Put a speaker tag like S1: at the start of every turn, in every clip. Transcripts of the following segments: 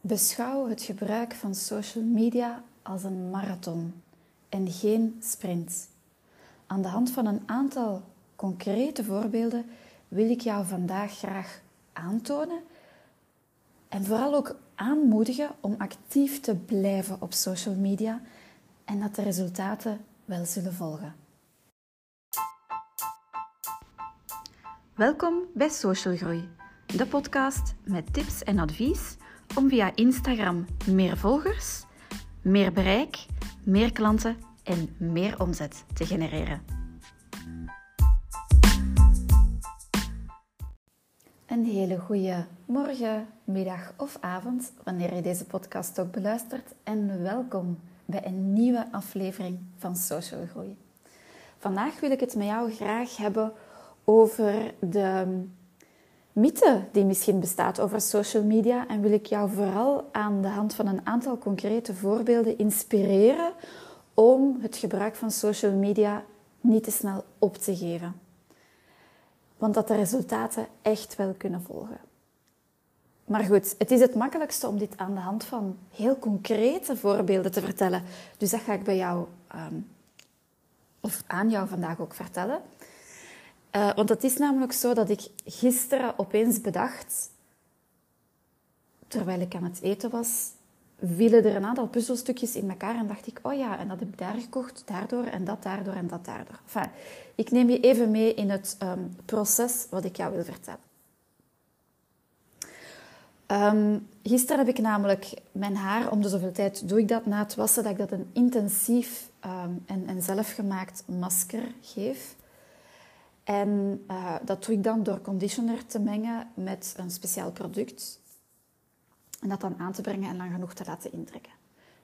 S1: Beschouw het gebruik van social media als een marathon en geen sprint. Aan de hand van een aantal concrete voorbeelden wil ik jou vandaag graag aantonen en vooral ook aanmoedigen om actief te blijven op social media en dat de resultaten wel zullen volgen. Welkom bij Social Groei, de podcast met tips en advies om via Instagram meer volgers, meer bereik, meer klanten en meer omzet te genereren. Een hele goede morgen, middag of avond, wanneer je deze podcast ook beluistert. En welkom bij een nieuwe aflevering van Social Groei. Vandaag wil ik het met jou graag hebben over de mythe die misschien bestaat over social media en wil ik jou vooral aan de hand van een aantal concrete voorbeelden inspireren om het gebruik van social media niet te snel op te geven. Want dat de resultaten echt wel kunnen volgen. Maar goed, het is het makkelijkste om dit aan de hand van heel concrete voorbeelden te vertellen. Dus dat ga ik bij jou, um, of aan jou vandaag ook vertellen. Uh, want het is namelijk zo dat ik gisteren opeens bedacht, terwijl ik aan het eten was, vielen er een aantal puzzelstukjes in elkaar en dacht ik, oh ja, en dat heb ik daar gekocht, daardoor en dat daardoor en dat daardoor. Ik neem je even mee in het um, proces wat ik jou wil vertellen. Um, gisteren heb ik namelijk mijn haar, om de zoveel tijd doe ik dat na het wassen, dat ik dat een intensief um, en, en zelfgemaakt masker geef. En uh, dat doe ik dan door conditioner te mengen met een speciaal product. En dat dan aan te brengen en lang genoeg te laten intrekken.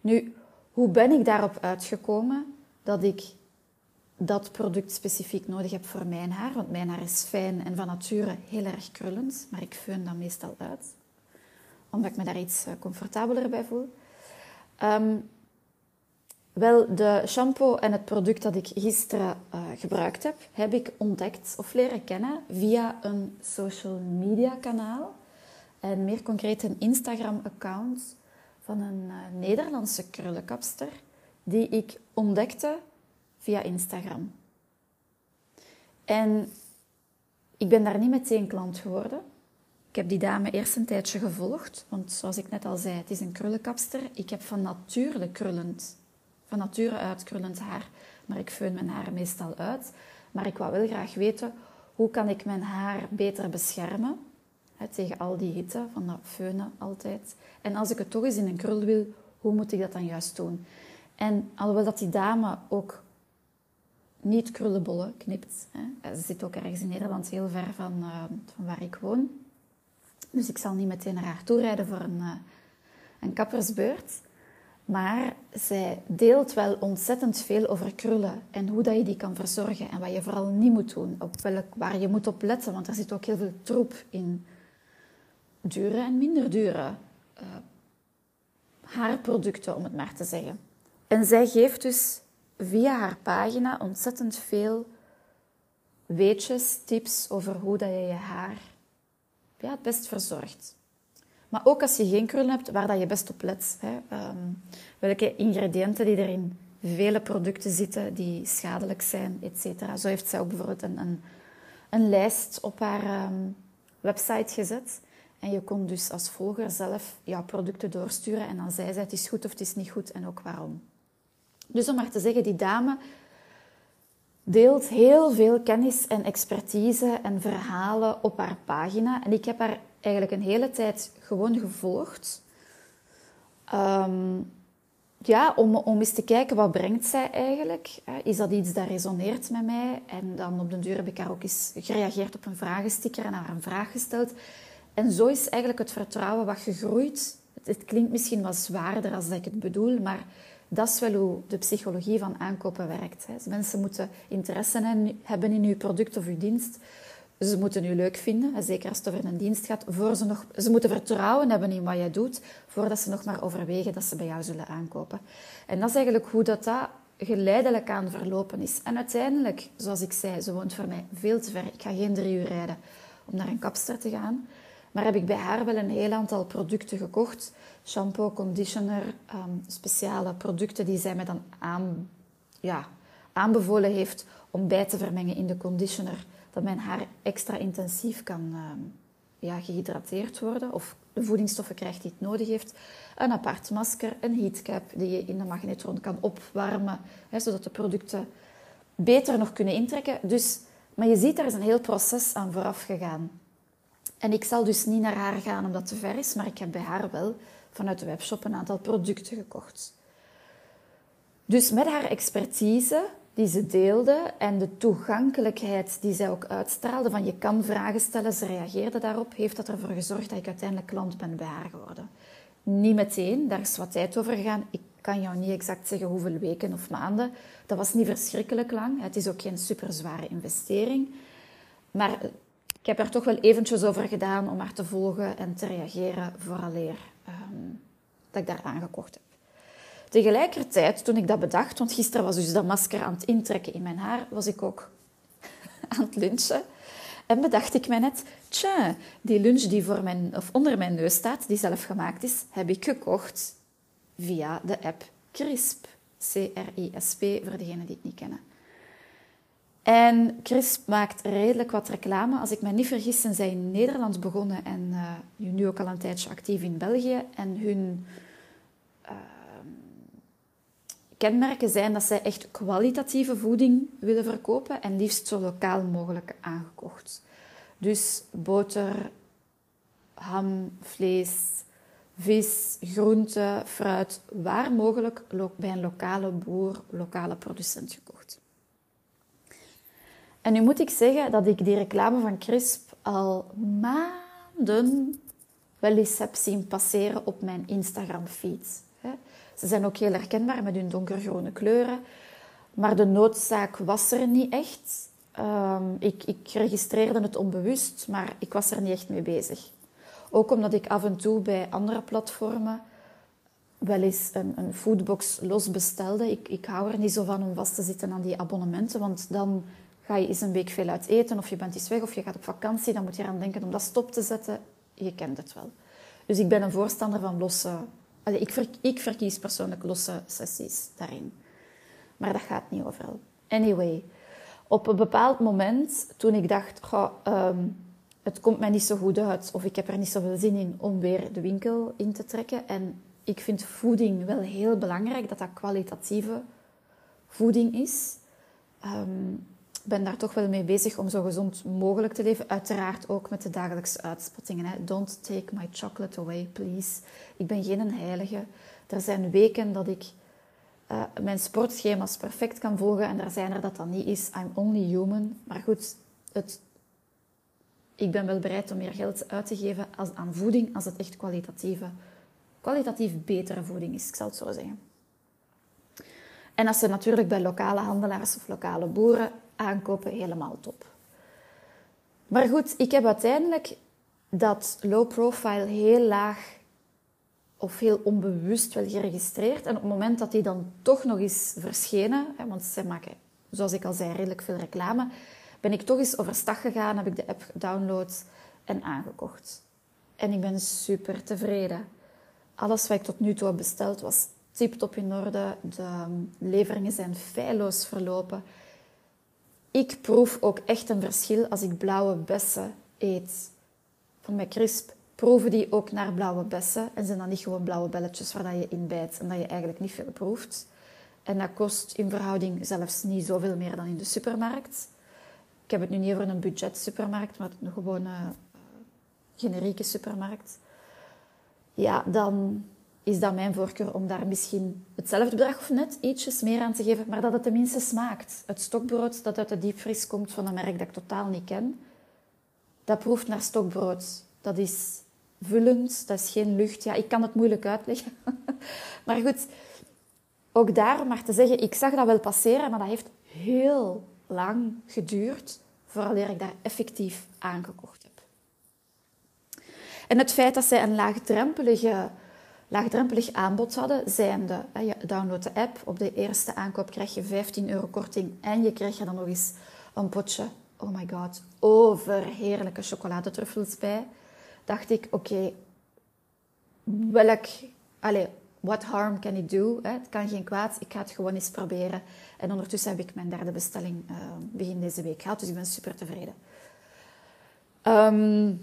S1: Nu, hoe ben ik daarop uitgekomen dat ik dat product specifiek nodig heb voor mijn haar? Want mijn haar is fijn en van nature heel erg krullend, maar ik feun dat meestal uit. Omdat ik me daar iets eh, comfortabeler bij voel. Um, wel, de shampoo en het product dat ik gisteren uh, gebruikt heb, heb ik ontdekt of leren kennen via een social media kanaal. En meer concreet een Instagram-account van een uh, Nederlandse krullenkapster die ik ontdekte via Instagram. En ik ben daar niet meteen klant geworden. Ik heb die dame eerst een tijdje gevolgd, want zoals ik net al zei, het is een krullenkapster. Ik heb van natuurlijk krullend van nature uit krullend haar, maar ik feun mijn haar meestal uit. Maar ik wou wel graag weten, hoe kan ik mijn haar beter beschermen hè, tegen al die hitte van dat feunen altijd. En als ik het toch eens in een krul wil, hoe moet ik dat dan juist doen? En alhoewel dat die dame ook niet krullenbollen knipt. Hè. Ze zit ook ergens in Nederland, heel ver van, uh, van waar ik woon. Dus ik zal niet meteen naar haar toe rijden voor een, uh, een kappersbeurt. Maar zij deelt wel ontzettend veel over krullen en hoe dat je die kan verzorgen en wat je vooral niet moet doen, op welk, waar je moet op letten, want er zit ook heel veel troep in dure en minder dure uh, haarproducten, om het maar te zeggen. En zij geeft dus via haar pagina ontzettend veel weetjes, tips over hoe dat je je haar ja, het best verzorgt. Maar ook als je geen krullen hebt, waar dat je best op let. Hè. Um, welke ingrediënten die er in vele producten zitten die schadelijk zijn, etc. Zo heeft zij ook bijvoorbeeld een, een, lijst op haar um, website gezet. En je kon dus als volger zelf jouw producten doorsturen en dan zei zij het is goed of het is niet goed en ook waarom. Dus om maar te zeggen, die dame deelt heel veel kennis en expertise en verhalen op haar pagina. En ik heb haar eigenlijk een hele tijd gewoon gevolgd. Um, ja, om, om eens te kijken wat brengt zij eigenlijk. Is dat iets dat resoneert met mij? En dan op de deur heb ik haar ook eens gereageerd op een vragensticker en haar een vraag gesteld. En zo is eigenlijk het vertrouwen wat gegroeid. Het, klinkt misschien wat zwaarder als dat ik het bedoel, maar dat is wel hoe de psychologie van aankopen werkt. Mensen moeten interesse hebben in uw product of uw dienst. Ze moeten u leuk vinden, zeker als het over een dienst gaat. Voor ze, nog, ze moeten vertrouwen hebben in wat jij doet, voordat ze nog maar overwegen dat ze bij jou zullen aankopen. En dat is eigenlijk hoe dat, dat geleidelijk aan verlopen is. En uiteindelijk, zoals ik zei, ze woont voor mij veel te ver. Ik ga geen drie uur rijden om naar een kapster te gaan. Maar heb ik bij haar wel een heel aantal producten gekocht. Shampoo, conditioner, ehm, speciale producten die zij me dan aan, ja, aanbevolen heeft om bij te vermengen in de conditioner. Dat mijn haar extra intensief kan ehm, ja, gehydrateerd worden of de voedingsstoffen krijgt die het nodig heeft. Een apart masker, een heatcap die je in de magnetron kan opwarmen, hè, zodat de producten beter nog kunnen intrekken. Dus, maar je ziet, daar is een heel proces aan vooraf gegaan. En ik zal dus niet naar haar gaan omdat het te ver is, maar ik heb bij haar wel vanuit de webshop een aantal producten gekocht. Dus met haar expertise die ze deelde en de toegankelijkheid die zij ook uitstraalde, van je kan vragen stellen, ze reageerde daarop, heeft dat ervoor gezorgd dat ik uiteindelijk klant ben bij haar geworden. Niet meteen, daar is wat tijd over gegaan. Ik kan jou niet exact zeggen hoeveel weken of maanden. Dat was niet verschrikkelijk lang. Het is ook geen super zware investering. Maar ik heb er toch wel eventjes over gedaan om haar te volgen en te reageren vooraleer um, dat ik daar aangekocht heb. Tegelijkertijd, toen ik dat bedacht, want gisteren was dus dat masker aan het intrekken in mijn haar, was ik ook aan het lunchen. En bedacht ik mij net, tja, die lunch die voor mijn, of onder mijn neus staat, die zelf gemaakt is, heb ik gekocht via de app CRISP. C-R-I-S-P, voor degenen die het niet kennen. En CRISP maakt redelijk wat reclame. Als ik me niet vergis, zijn zij in Nederland begonnen en uh, nu ook al een tijdje actief in België. En hun uh, kenmerken zijn dat zij echt kwalitatieve voeding willen verkopen en liefst zo lokaal mogelijk aangekocht. Dus boter, ham, vlees, vis, groente, fruit, waar mogelijk bij een lokale boer, lokale producent gekocht. En nu moet ik zeggen dat ik die reclame van Crisp al maanden wel eens heb zien passeren op mijn Instagram-feed. Ze zijn ook heel herkenbaar met hun donkergroene kleuren. Maar de noodzaak was er niet echt. Ehm, ik, ik registreerde het onbewust, maar ik was er niet echt mee bezig. Ook omdat ik af en toe bij andere platformen wel eens een, een foodbox los bestelde. Ik, ik hou er niet zo van om vast te zitten aan die abonnementen, want dan ga je eens een week veel uit eten of je bent eens weg of je gaat op vakantie. Dan moet je eraan denken om dat stop te zetten. Je kent het wel. Dus ik ben een voorstander van losse ik, ik verkies persoonlijk losse sessies daarin. Maar dat gaat niet overal. Anyway, op een bepaald moment, toen ik dacht... Ehm, het komt mij niet zo goed uit of ik heb er niet zoveel zin in om weer de winkel in te trekken. En ik vind voeding wel heel belangrijk, dat dat kwalitatieve voeding is. Um, ben daar toch wel mee bezig om zo gezond mogelijk te leven. Uiteraard ook met de dagelijkse uitspattingen. Hè. Don't take my chocolate away, please. Ik ben geen heilige. Er zijn weken dat ik uh, mijn sportschema's perfect kan volgen en er zijn er dat dat niet is. I'm only human. Maar goed, het, ik ben wel bereid om meer geld uit te geven als, aan voeding als het echt kwalitatieve, kwalitatief betere voeding is. Ik zal het zo zeggen. En als ze natuurlijk bij lokale handelaars of lokale boeren aankopen, helemaal top. Maar goed, ik heb uiteindelijk dat low profile heel laag of heel onbewust wel geregistreerd. En op het moment dat die dan toch nog eens verschenen, want zij maken, zoals ik al zei, redelijk veel reclame, ben ik toch eens overstag gegaan, heb ik de app gedownload en aangekocht. En ik ben super tevreden. Alles wat ik tot nu toe heb besteld was tip-top in orde. De leveringen zijn feilloos verlopen. Ik proef ook echt een verschil als ik blauwe bessen eet. Van mijn crisp proeven die ook naar blauwe bessen. En zijn dan niet gewoon blauwe belletjes waar je in bijt en dat je eigenlijk niet veel proeft. En dat kost in verhouding zelfs niet zoveel meer dan in de supermarkt. Ik heb het nu niet over een budget supermarkt, maar een gewone uh, generieke supermarkt. Ja, dan is dat mijn voorkeur om daar misschien hetzelfde bedrag of net ietsjes meer aan te geven, maar dat het tenminste smaakt. Het stokbrood dat uit de diepvries komt van een merk dat ik totaal niet ken, dat proeft naar stokbrood. Dat is vullend, dat is geen lucht. Ja, ik kan het moeilijk uitleggen. maar goed, ook daar maar te zeggen, ik zag dat wel passeren, maar dat heeft heel lang geduurd voordat ik daar effectief aangekocht heb. En het feit dat zij een laagdrempelige laagdrempelig aanbod hadden, zijnde, je download de app, op de eerste aankoop krijg je 15 euro korting en je krijgt er dan nog eens een potje, oh my god, overheerlijke chocoladetruffels bij. dacht ik, oké, welk... Allez, what harm can it do? Het kan geen kwaad, ik ga het gewoon eens proberen. En ondertussen heb ik mijn derde bestelling uh, begin deze week gehad, dus ik ben super tevreden. Um,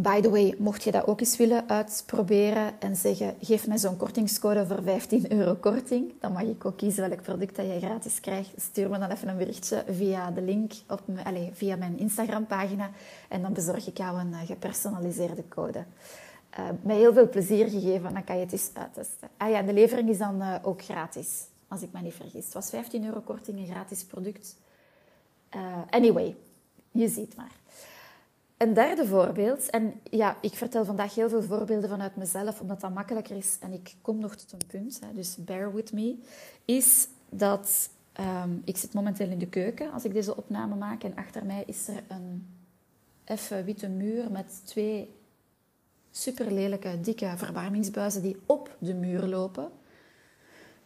S1: By the way, mocht je dat ook eens willen uitproberen en zeggen: geef mij zo'n kortingscode voor 15 euro korting, dan mag ik ook kiezen welk product dat je gratis krijgt. Stuur me dan even een berichtje via de link op allez, via mijn Instagram-pagina en dan bezorg ik jou een eh, gepersonaliseerde code. Uh, met heel veel plezier gegeven, dan kan je het eens uittesten. Ah ja, de levering is dan uh, ook gratis, als ik me niet vergis. Het was 15 euro korting, een gratis product. anyway, je ziet maar. Een derde voorbeeld, en ja, ik vertel vandaag heel veel voorbeelden vanuit mezelf, omdat dat makkelijker is en ik kom nog tot een punt, hè, dus bear with me, is dat um, ik zit momenteel in de keuken als ik deze opname maak en achter mij is er een effe witte muur met twee super lelijke, dikke verwarmingsbuizen die op de muur lopen.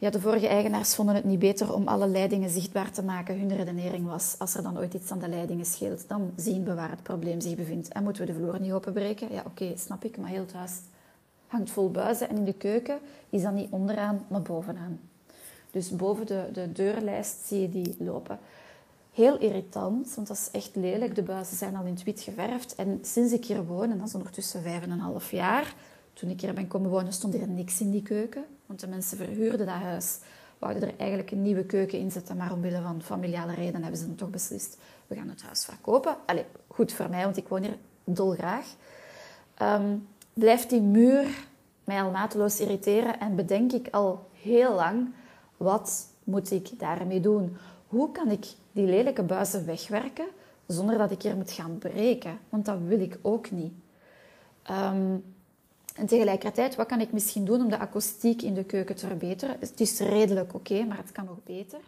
S1: Ja, de vorige eigenaars vonden het niet beter om alle leidingen zichtbaar te maken. Hun redenering was, als er dan ooit iets aan de leidingen scheelt, dan zien we waar het probleem zich bevindt. En moeten we de vloer niet openbreken? Ja, oké, snap ik, maar heel het huis hangt vol buizen. En in de keuken is dat niet onderaan, maar bovenaan. Dus boven de, de deurlijst zie je die lopen. Heel irritant, want dat is echt lelijk. De buizen zijn al in het wit geverfd. En sinds ik hier woon, en dat is ondertussen vijf en een half jaar, toen ik hier ben komen wonen, stond er niks in die keuken. Want de mensen verhuurden dat huis. Wouden er eigenlijk een nieuwe keuken in zetten. Maar omwille van familiale redenen hebben ze dan toch beslist. We gaan het huis verkopen. Allee, goed voor mij, want ik woon hier dolgraag. Um, blijft die muur mij al mateloos irriteren. En bedenk ik al heel lang, wat moet ik daarmee doen? Hoe kan ik die lelijke buizen wegwerken zonder dat ik hier moet gaan breken? Want dat wil ik ook niet. Um, en tegelijkertijd, wat kan ik misschien doen om de akoestiek in de keuken te verbeteren? Het is redelijk oké, maar het kan nog beter.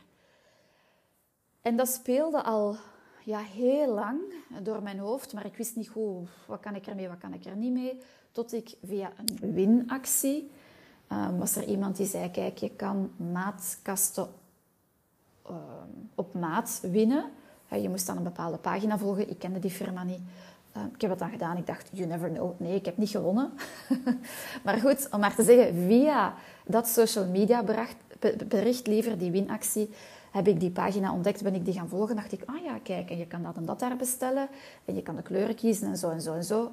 S1: En dat speelde al ja, heel lang door mijn hoofd, maar ik wist niet goed wat kan ik ermee, wat kan ik er niet mee. Tot ik via een winactie um, was er iemand die zei: Kijk, je kan maatkasten uh, op maat winnen. Je moest dan een bepaalde pagina volgen. Ik kende die firma niet. Uh, ik heb het dan gedaan. Ik dacht, you never know. Nee, ik heb niet gewonnen. maar goed, om maar te zeggen, via dat social media bericht, bericht, liever die winactie, heb ik die pagina ontdekt, ben ik die gaan volgen. dacht ik, ah ja, kijk, en je kan dat en dat daar bestellen. En je kan de kleuren kiezen en zo en zo en zo.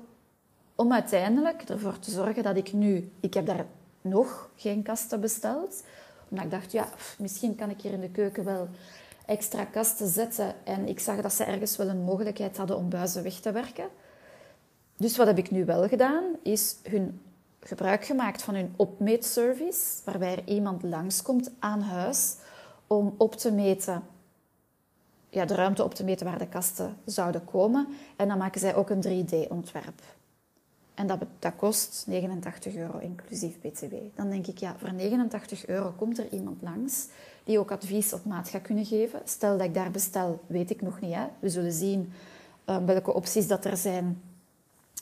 S1: Om uiteindelijk ervoor te zorgen dat ik nu... Ik heb daar nog geen kasten besteld. Omdat ik dacht, ja, misschien kan ik hier in de keuken wel extra kasten zetten. En ik zag dat ze ergens wel een mogelijkheid hadden om buizen weg te werken. Dus wat heb ik nu wel gedaan, is hun gebruik gemaakt van hun opmeetservice, waarbij er iemand langskomt aan huis om op te meten, ja, de ruimte op te meten waar de kasten zouden komen. En dan maken zij ook een 3D-ontwerp. En dat, dat kost 89 euro inclusief BTW. Dan denk ik, ja, voor 89 euro komt er iemand langs die ook advies op maat gaat kunnen geven. Stel dat ik daar bestel, weet ik nog niet. Hè. We zullen zien uh, welke opties dat er zijn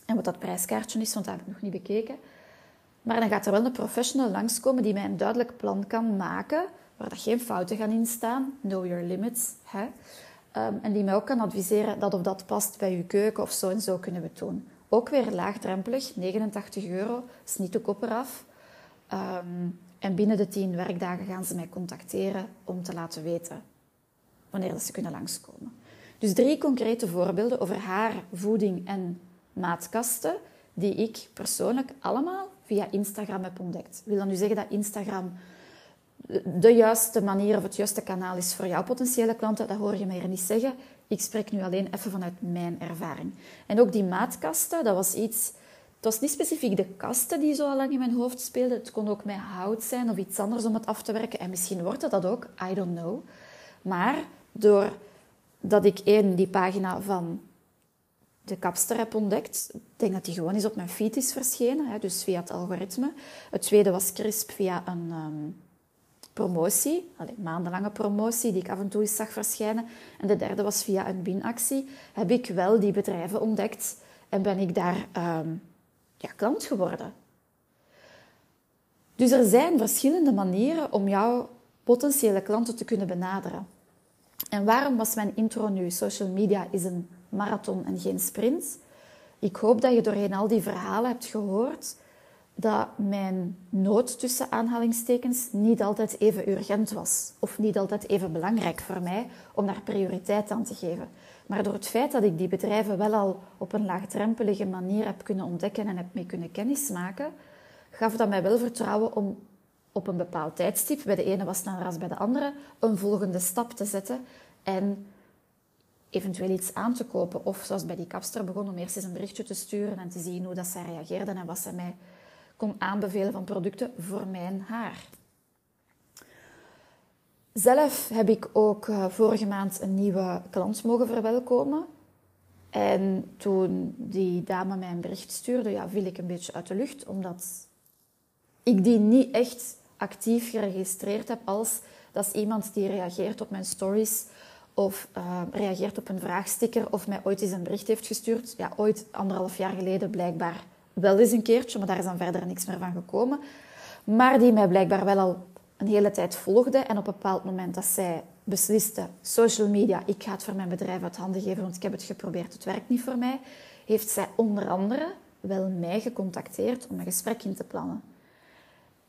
S1: en wat dat prijskaartje is, want dat heb ik nog niet bekeken. Maar dan gaat er wel een professional langskomen die mij een duidelijk plan kan maken, waar dat geen fouten gaan in staan. Know your limits. Hè? Um, en die mij ook kan adviseren dat of dat past bij uw keuken of zo en zo kunnen we het doen. Ook weer laagdrempelig, 89 euro, is niet de kop eraf. Um, en binnen de 10 werkdagen gaan ze mij contacteren om te laten weten wanneer ze kunnen langskomen. Dus drie concrete voorbeelden over haar, voeding en maatkasten, die ik persoonlijk allemaal via Instagram heb ontdekt. Ik wil dan nu zeggen dat Instagram de juiste manier of het juiste kanaal is voor jouw potentiële klanten. Dat hoor je mij er niet zeggen. Ik spreek nu alleen even vanuit mijn ervaring. En ook die maatkasten, dat was iets... Het was niet specifiek de kasten die zo lang in mijn hoofd speelden. Het kon ook met hout zijn of iets anders om het af te werken. En misschien wordt het dat ook, I don't know. Maar doordat ik één, die pagina van de kapster heb ontdekt. Ik denk dat die gewoon eens op mijn feed is verschenen, hè, dus via het algoritme. Het tweede was Crisp via een um, promotie, maandenlange promotie, die ik af en toe eens zag verschijnen. En de derde was via een winactie. Heb ik wel die bedrijven ontdekt en ben ik daar um, ja, klant geworden. Dus er zijn verschillende manieren om jouw potentiële klanten te kunnen benaderen. En waarom was mijn intro nu? Social media is een marathon en geen sprint. ik hoop dat je doorheen al die verhalen hebt gehoord dat mijn nood tussen aanhalingstekens niet altijd even urgent was. Of niet altijd even belangrijk voor mij om daar prioriteit aan te geven. Maar door het feit dat ik die bedrijven wel al op een laagdrempelige manier heb kunnen ontdekken en heb mee kunnen kennismaken, gaf dat mij wel vertrouwen om op een bepaald tijdstip, bij de ene was sneller als bij de andere, een volgende stap te zetten en eventueel iets aan te kopen. Of zoals bij die kapster begon, om eerst eens een berichtje te sturen en te zien hoe dat zij reageerde en wat ze mij kon aanbevelen van producten voor mijn haar. Zelf heb ik ook uh, vorige maand een nieuwe klant mogen verwelkomen. En toen die dame mij een bericht stuurde, ja, viel ik een beetje uit de lucht, omdat ik die niet echt actief geregistreerd heb als dat is iemand die reageert op mijn stories of uh, reageert op een vraagsticker of mij ooit eens een bericht heeft gestuurd. Ja, ooit anderhalf jaar geleden blijkbaar wel eens een keertje, maar daar is dan verder niks meer van gekomen. Maar die mij blijkbaar wel al een hele tijd volgde. En op een bepaald moment dat zij besliste, social media, ik ga het voor mijn bedrijf uit handen geven, want ik heb het geprobeerd, het werkt niet voor mij, heeft zij onder andere wel mij gecontacteerd om een gesprek in te plannen.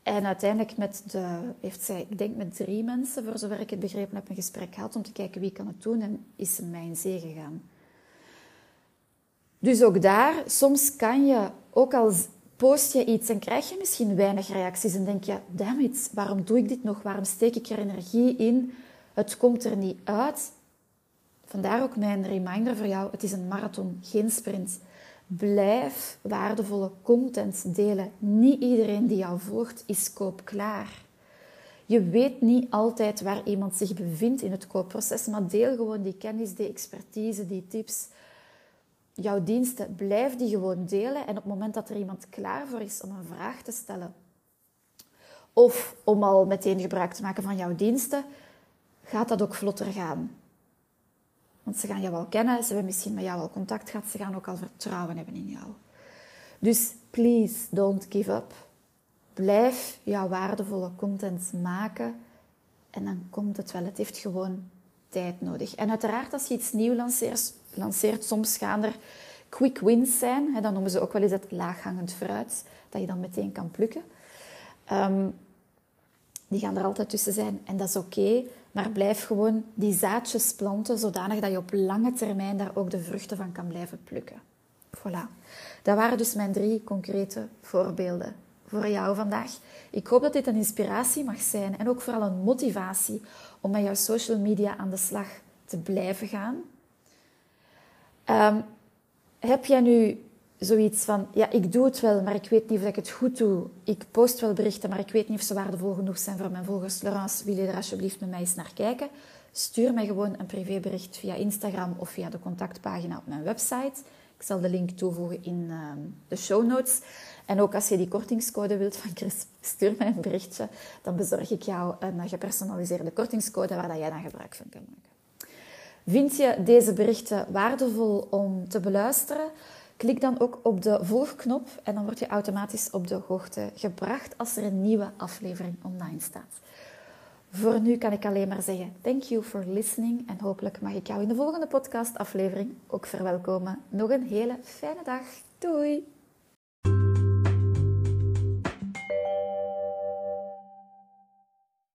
S1: En uiteindelijk met de, heeft zij, ik denk met drie mensen, voor zover ik het begrepen heb, een gesprek gehad om te kijken wie kan het doen en is ze mij in zee gegaan. Dus ook daar, soms kan je, ook al post je iets en krijg je misschien weinig reacties en denk je, damn it, waarom doe ik dit nog? Waarom steek ik er energie in? Het komt er niet uit. Vandaar ook mijn reminder voor jou, het is een marathon, geen sprint. Blijf waardevolle content delen. Niet iedereen die jou volgt is koopklaar. Je weet niet altijd waar iemand zich bevindt in het koopproces, maar deel gewoon die kennis, die expertise, die tips jouw diensten, blijf die gewoon delen. En op het moment dat er iemand klaar voor is om een vraag te stellen, of om al meteen gebruik te maken van jouw diensten, gaat dat ook vlotter gaan. Want ze gaan jou al kennen, ze hebben misschien met jou al contact gehad, ze gaan ook al vertrouwen hebben in jou. Dus please don't give up. Blijf jouw waardevolle content maken en dan komt het wel. Het heeft gewoon tijd nodig. En uiteraard, als je iets nieuw lanceert, lanceert soms gaan er quick wins zijn. Hè, dan noemen ze ook wel eens het laaghangend fruit, dat je dan meteen kan plukken. Ehm, die gaan er altijd tussen zijn en dat is oké. maar blijf gewoon die zaadjes planten, zodanig dat je op lange termijn daar ook de vruchten van kan blijven plukken. Voilà. Dat waren dus mijn drie concrete voorbeelden voor jou vandaag. Ik hoop dat dit een inspiratie mag zijn en ook vooral een motivatie om met jouw social media aan de slag te blijven gaan. Um, heb jij nu zoiets van, ja, ik doe het wel, maar ik weet niet of ik het goed doe. Ik post wel berichten, maar ik weet niet of ze waardevol genoeg zijn voor mijn volgers. Laurence, wil je er alsjeblieft met mij eens naar kijken? Stuur mij gewoon een privébericht via Instagram of via de contactpagina op mijn website. Ik zal de link toevoegen in ehm, de show notes. En ook als je die kortingscode wilt van Chris, stuur mij een berichtje. Dan bezorg ik jou een gepersonaliseerde kortingscode waar dat jij dan gebruik van kan maken. Vind je deze berichten waardevol om te beluisteren? Klik dan ook op de volgknop en dan word je automatisch op de hoogte gebracht als er een nieuwe aflevering online staat. Voor nu kan ik alleen maar zeggen thank you for listening en hopelijk mag ik jou in de volgende podcastaflevering ook verwelkomen. Nog een hele fijne dag. Doei!